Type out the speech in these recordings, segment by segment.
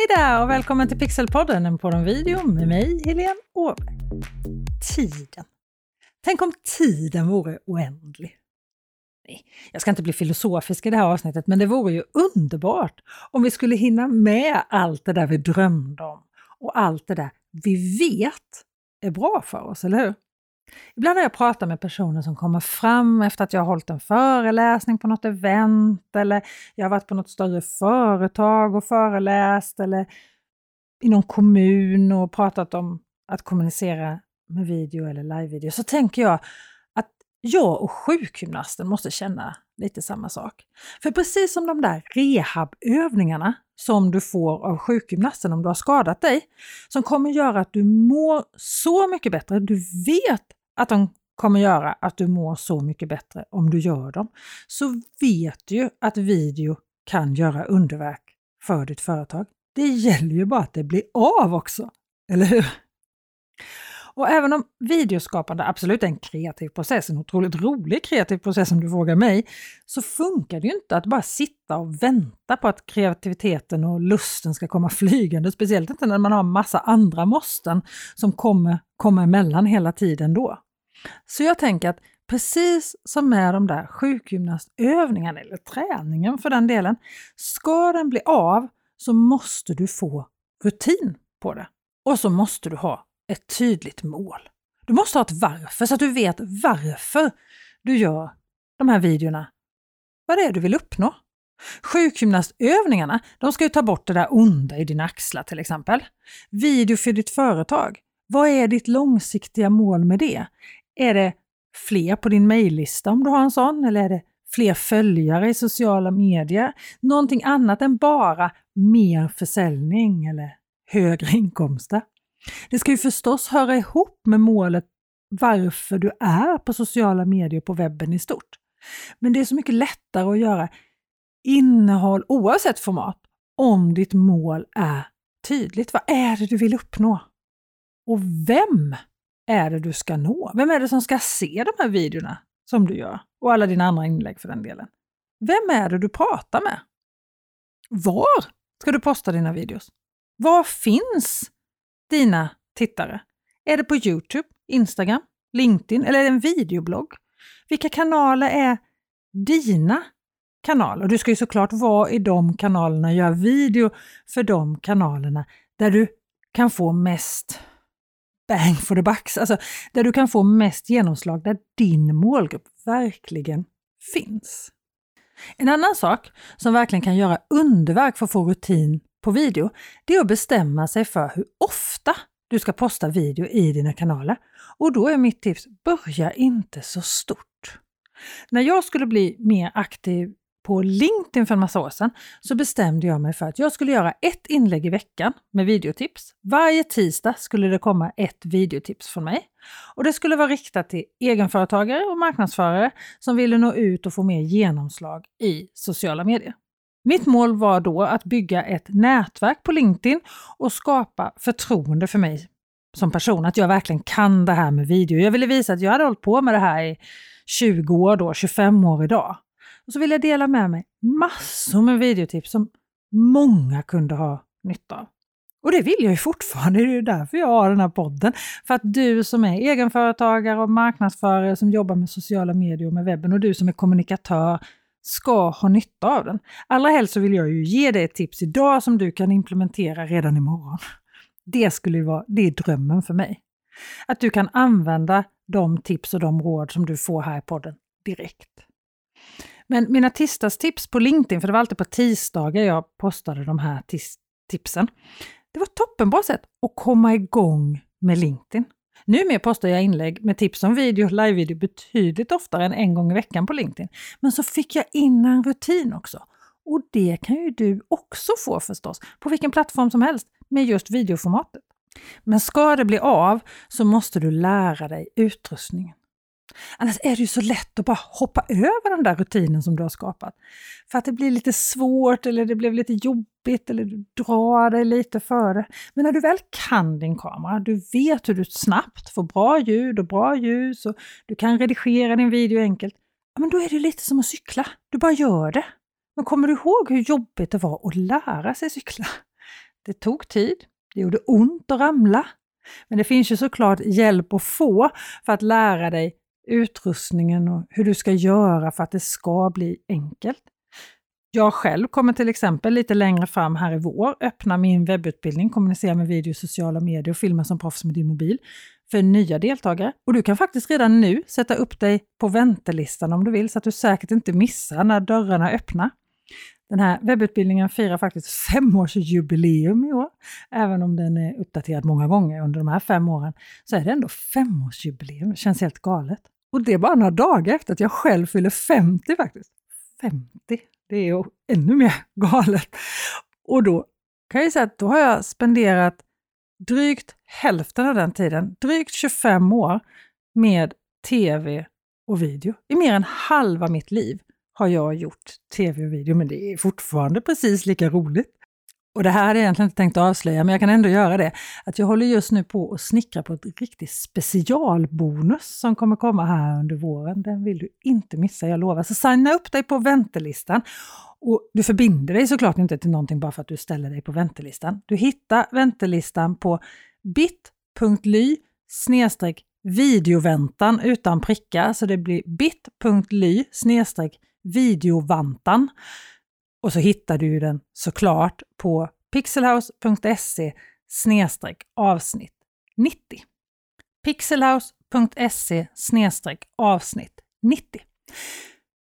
Hej där och välkommen till Pixelpodden, en podd om video med mig, Helene Åberg. Tiden. Tänk om tiden vore oändlig. Nej, jag ska inte bli filosofisk i det här avsnittet, men det vore ju underbart om vi skulle hinna med allt det där vi drömde om och allt det där vi vet är bra för oss, eller hur? Ibland har jag pratat med personer som kommer fram efter att jag har hållit en föreläsning på något event eller jag har varit på något större företag och föreläst eller i någon kommun och pratat om att kommunicera med video eller live-video. Så tänker jag att jag och sjukgymnasten måste känna lite samma sak. För precis som de där rehabövningarna som du får av sjukgymnasten om du har skadat dig, som kommer göra att du mår så mycket bättre. Du vet att de kommer göra att du mår så mycket bättre om du gör dem, så vet du ju att video kan göra underverk för ditt företag. Det gäller ju bara att det blir av också, eller hur? Och även om videoskapande absolut är en kreativ process, en otroligt rolig kreativ process om du frågar mig, så funkar det ju inte att bara sitta och vänta på att kreativiteten och lusten ska komma flygande, speciellt inte när man har massa andra måsten som kommer komma emellan hela tiden då. Så jag tänker att precis som med de där sjukgymnastövningarna, eller träningen för den delen, ska den bli av så måste du få rutin på det. Och så måste du ha ett tydligt mål. Du måste ha ett varför så att du vet varför du gör de här videorna. Vad det är du vill uppnå. Sjukgymnastövningarna, de ska ju ta bort det där onda i dina axlar till exempel. Video för ditt företag. Vad är ditt långsiktiga mål med det? Är det fler på din mejllista om du har en sån? Eller är det fler följare i sociala medier? Någonting annat än bara mer försäljning eller högre inkomster? Det ska ju förstås höra ihop med målet varför du är på sociala medier på webben i stort. Men det är så mycket lättare att göra innehåll oavsett format om ditt mål är tydligt. Vad är det du vill uppnå? Och vem är det du ska nå? Vem är det som ska se de här videorna som du gör? Och alla dina andra inlägg för den delen. Vem är det du pratar med? Var ska du posta dina videos? Var finns dina tittare? Är det på Youtube, Instagram, LinkedIn eller en videoblogg? Vilka kanaler är dina kanaler? Och du ska ju såklart vara i de kanalerna, göra video för de kanalerna där du kan få mest bang for the bucks, alltså där du kan få mest genomslag, där din målgrupp verkligen finns. En annan sak som verkligen kan göra underverk för att få rutin på video, det är att bestämma sig för hur ofta du ska posta video i dina kanaler. Och då är mitt tips, börja inte så stort. När jag skulle bli mer aktiv på LinkedIn för en massa år sedan så bestämde jag mig för att jag skulle göra ett inlägg i veckan med videotips. Varje tisdag skulle det komma ett videotips från mig. Och det skulle vara riktat till egenföretagare och marknadsförare som ville nå ut och få mer genomslag i sociala medier. Mitt mål var då att bygga ett nätverk på LinkedIn och skapa förtroende för mig som person, att jag verkligen kan det här med video. Jag ville visa att jag hade hållit på med det här i 20 år då, 25 år idag. Och så vill jag dela med mig massor med videotips som många kunde ha nytta av. Och det vill jag ju fortfarande, det är ju därför jag har den här podden. För att du som är egenföretagare och marknadsförare som jobbar med sociala medier och med webben och du som är kommunikatör ska ha nytta av den. Allra helst så vill jag ju ge dig ett tips idag som du kan implementera redan imorgon. Det skulle ju vara, det är drömmen för mig. Att du kan använda de tips och de råd som du får här i podden direkt. Men mina tisdagstips på LinkedIn, för det var alltid på tisdagar jag postade de här tipsen. Det var ett toppenbra sätt att komma igång med LinkedIn. Numera postar jag inlägg med tips om video och live-video betydligt oftare än en gång i veckan på LinkedIn. Men så fick jag in en rutin också. Och det kan ju du också få förstås, på vilken plattform som helst, med just videoformatet. Men ska det bli av så måste du lära dig utrustningen. Annars är det ju så lätt att bara hoppa över den där rutinen som du har skapat. För att det blir lite svårt eller det blev lite jobbigt eller du drar dig lite före. Men när du väl kan din kamera, du vet hur du snabbt får bra ljud och bra ljus och du kan redigera din video enkelt. Ja, men då är det lite som att cykla. Du bara gör det. Men kommer du ihåg hur jobbigt det var att lära sig cykla? Det tog tid, det gjorde ont att ramla. Men det finns ju såklart hjälp att få för att lära dig utrustningen och hur du ska göra för att det ska bli enkelt. Jag själv kommer till exempel lite längre fram här i vår öppna min webbutbildning Kommunicera med video, sociala medier och filma som proffs med din mobil för nya deltagare. Och du kan faktiskt redan nu sätta upp dig på väntelistan om du vill så att du säkert inte missar när dörrarna öppnar. Den här webbutbildningen firar faktiskt femårsjubileum i år. Även om den är uppdaterad många gånger under de här fem åren så är det ändå femårsjubileum. Det känns helt galet. Och det är bara några dagar efter att jag själv fyller 50 faktiskt. 50, det är ju ännu mer galet. Och då kan jag säga att då har jag spenderat drygt hälften av den tiden, drygt 25 år, med tv och video. I mer än halva mitt liv har jag gjort tv och video, men det är fortfarande precis lika roligt. Och det här hade jag egentligen inte tänkt avslöja, men jag kan ändå göra det. Att jag håller just nu på att snickra på ett riktigt specialbonus som kommer komma här under våren. Den vill du inte missa, jag lovar. Så signa upp dig på väntelistan. Och du förbinder dig såklart inte till någonting bara för att du ställer dig på väntelistan. Du hittar väntelistan på bit.ly videoväntan utan prickar, så det blir bit.ly videovantan. Och så hittar du den såklart på pixelhouse.se avsnitt 90. pixelhouse.se avsnitt 90.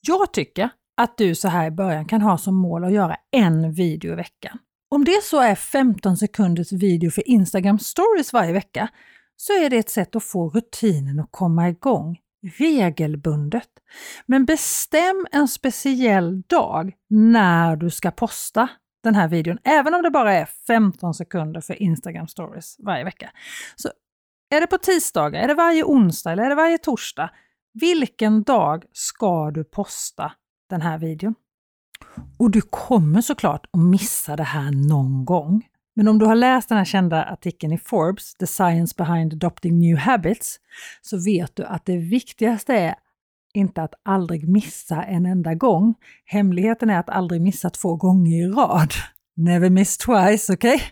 Jag tycker att du så här i början kan ha som mål att göra en video i veckan. Om det så är 15 sekunders video för Instagram stories varje vecka så är det ett sätt att få rutinen att komma igång regelbundet. Men bestäm en speciell dag när du ska posta den här videon, även om det bara är 15 sekunder för Instagram stories varje vecka. Så är det på tisdagar, är det varje onsdag eller är det varje torsdag? Vilken dag ska du posta den här videon? Och du kommer såklart att missa det här någon gång. Men om du har läst den här kända artikeln i Forbes, The Science Behind Adopting New Habits, så vet du att det viktigaste är inte att aldrig missa en enda gång. Hemligheten är att aldrig missa två gånger i rad. Never miss twice, okej? Okay?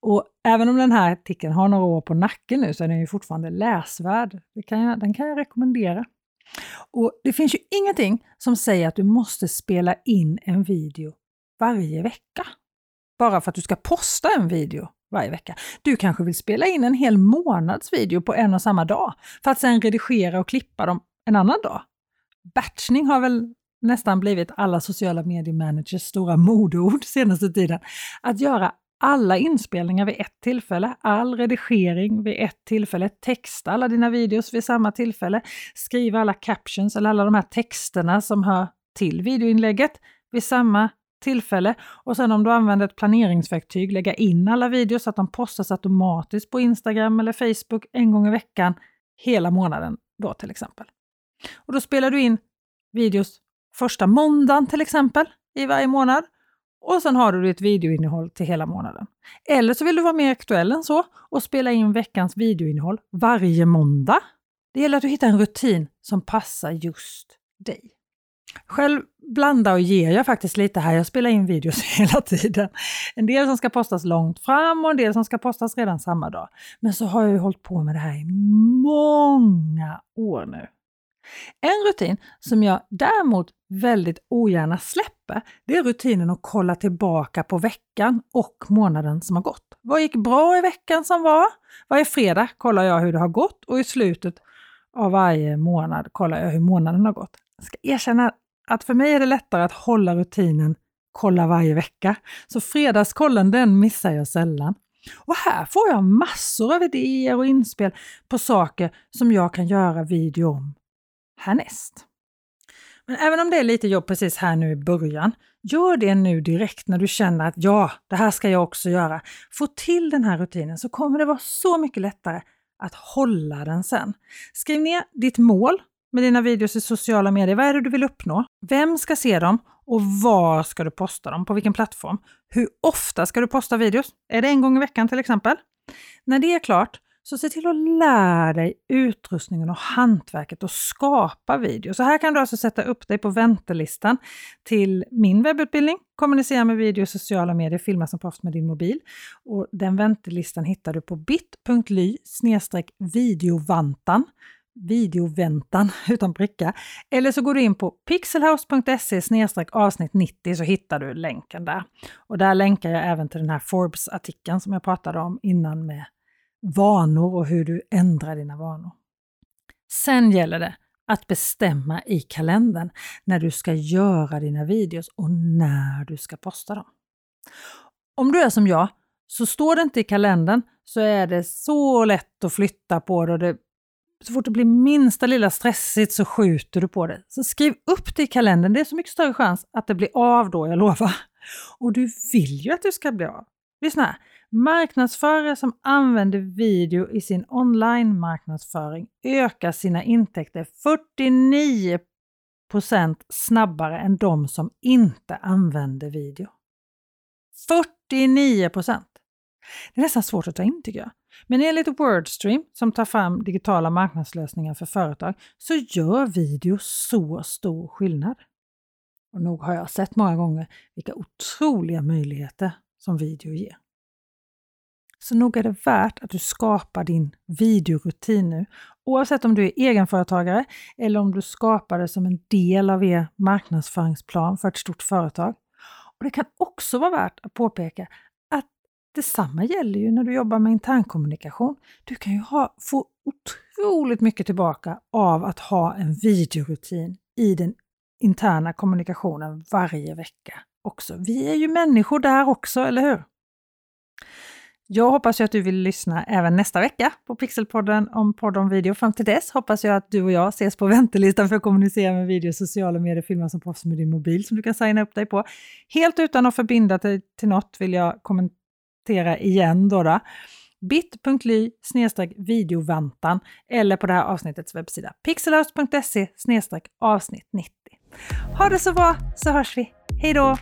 Och även om den här artikeln har några år på nacken nu så är den ju fortfarande läsvärd. Kan jag, den kan jag rekommendera. Och det finns ju ingenting som säger att du måste spela in en video varje vecka bara för att du ska posta en video varje vecka. Du kanske vill spela in en hel månads video på en och samma dag för att sedan redigera och klippa dem en annan dag. Batchning har väl nästan blivit alla sociala mediemanagers stora modeord senaste tiden. Att göra alla inspelningar vid ett tillfälle, all redigering vid ett tillfälle, texta alla dina videos vid samma tillfälle, skriva alla captions eller alla de här texterna som hör till videoinlägget vid samma tillfälle och sen om du använder ett planeringsverktyg, lägga in alla videos så att de postas automatiskt på Instagram eller Facebook en gång i veckan hela månaden då till exempel. Och då spelar du in videos första måndagen till exempel i varje månad och sen har du ditt videoinnehåll till hela månaden. Eller så vill du vara mer aktuell än så och spela in veckans videoinnehåll varje måndag. Det gäller att du hittar en rutin som passar just dig. Själv blandar och ger jag faktiskt lite här. Jag spelar in videos hela tiden. En del som ska postas långt fram och en del som ska postas redan samma dag. Men så har jag ju hållit på med det här i många år nu. En rutin som jag däremot väldigt ogärna släpper, det är rutinen att kolla tillbaka på veckan och månaden som har gått. Vad gick bra i veckan som var? Varje fredag kollar jag hur det har gått och i slutet av varje månad kollar jag hur månaden har gått. Jag ska erkänna att för mig är det lättare att hålla rutinen kolla varje vecka. Så fredagskollen den missar jag sällan. Och här får jag massor av idéer och inspel på saker som jag kan göra video om härnäst. Men även om det är lite jobb precis här nu i början, gör det nu direkt när du känner att ja, det här ska jag också göra. Få till den här rutinen så kommer det vara så mycket lättare att hålla den sen. Skriv ner ditt mål med dina videos i sociala medier? Vad är det du vill uppnå? Vem ska se dem? Och var ska du posta dem? På vilken plattform? Hur ofta ska du posta videos? Är det en gång i veckan till exempel? När det är klart Så se till att lära dig utrustningen och hantverket och skapa video. Så här kan du alltså sätta upp dig på väntelistan till min webbutbildning Kommunicera med video i sociala medier, filma som proffs med din mobil. Och den väntelistan hittar du på bit.ly videovantan videoväntan utan bricka. Eller så går du in på pixelhouse.se avsnitt 90 så hittar du länken där. Och där länkar jag även till den här Forbes-artikeln som jag pratade om innan med vanor och hur du ändrar dina vanor. Sen gäller det att bestämma i kalendern när du ska göra dina videos och när du ska posta dem. Om du är som jag, så står det inte i kalendern så är det så lätt att flytta på det och det så fort det blir minsta lilla stressigt så skjuter du på det. Så skriv upp det i kalendern. Det är så mycket större chans att det blir av då, jag lovar. Och du vill ju att det ska bli av. Lyssna här. Marknadsförare som använder video i sin online-marknadsföring ökar sina intäkter 49% snabbare än de som inte använder video. 49% Det är nästan svårt att ta in tycker jag. Men enligt Wordstream, som tar fram digitala marknadslösningar för företag, så gör video så stor skillnad. Och nog har jag sett många gånger vilka otroliga möjligheter som video ger. Så nog är det värt att du skapar din videorutin nu, oavsett om du är egenföretagare eller om du skapar det som en del av er marknadsföringsplan för ett stort företag. Och Det kan också vara värt att påpeka Detsamma gäller ju när du jobbar med internkommunikation. Du kan ju ha, få otroligt mycket tillbaka av att ha en videorutin i den interna kommunikationen varje vecka också. Vi är ju människor där också, eller hur? Jag hoppas ju att du vill lyssna även nästa vecka på Pixelpodden om podd om video. Fram till dess hoppas jag att du och jag ses på väntelistan för att kommunicera med video, sociala medier, filma som proffs med din mobil som du kan signa upp dig på. Helt utan att förbinda dig till något vill jag kommentera citera igen då, då bit.ly videovantan eller på det här avsnittets webbsida pixelhouse.se avsnitt 90. Ha det så bra så hörs vi. Hej då!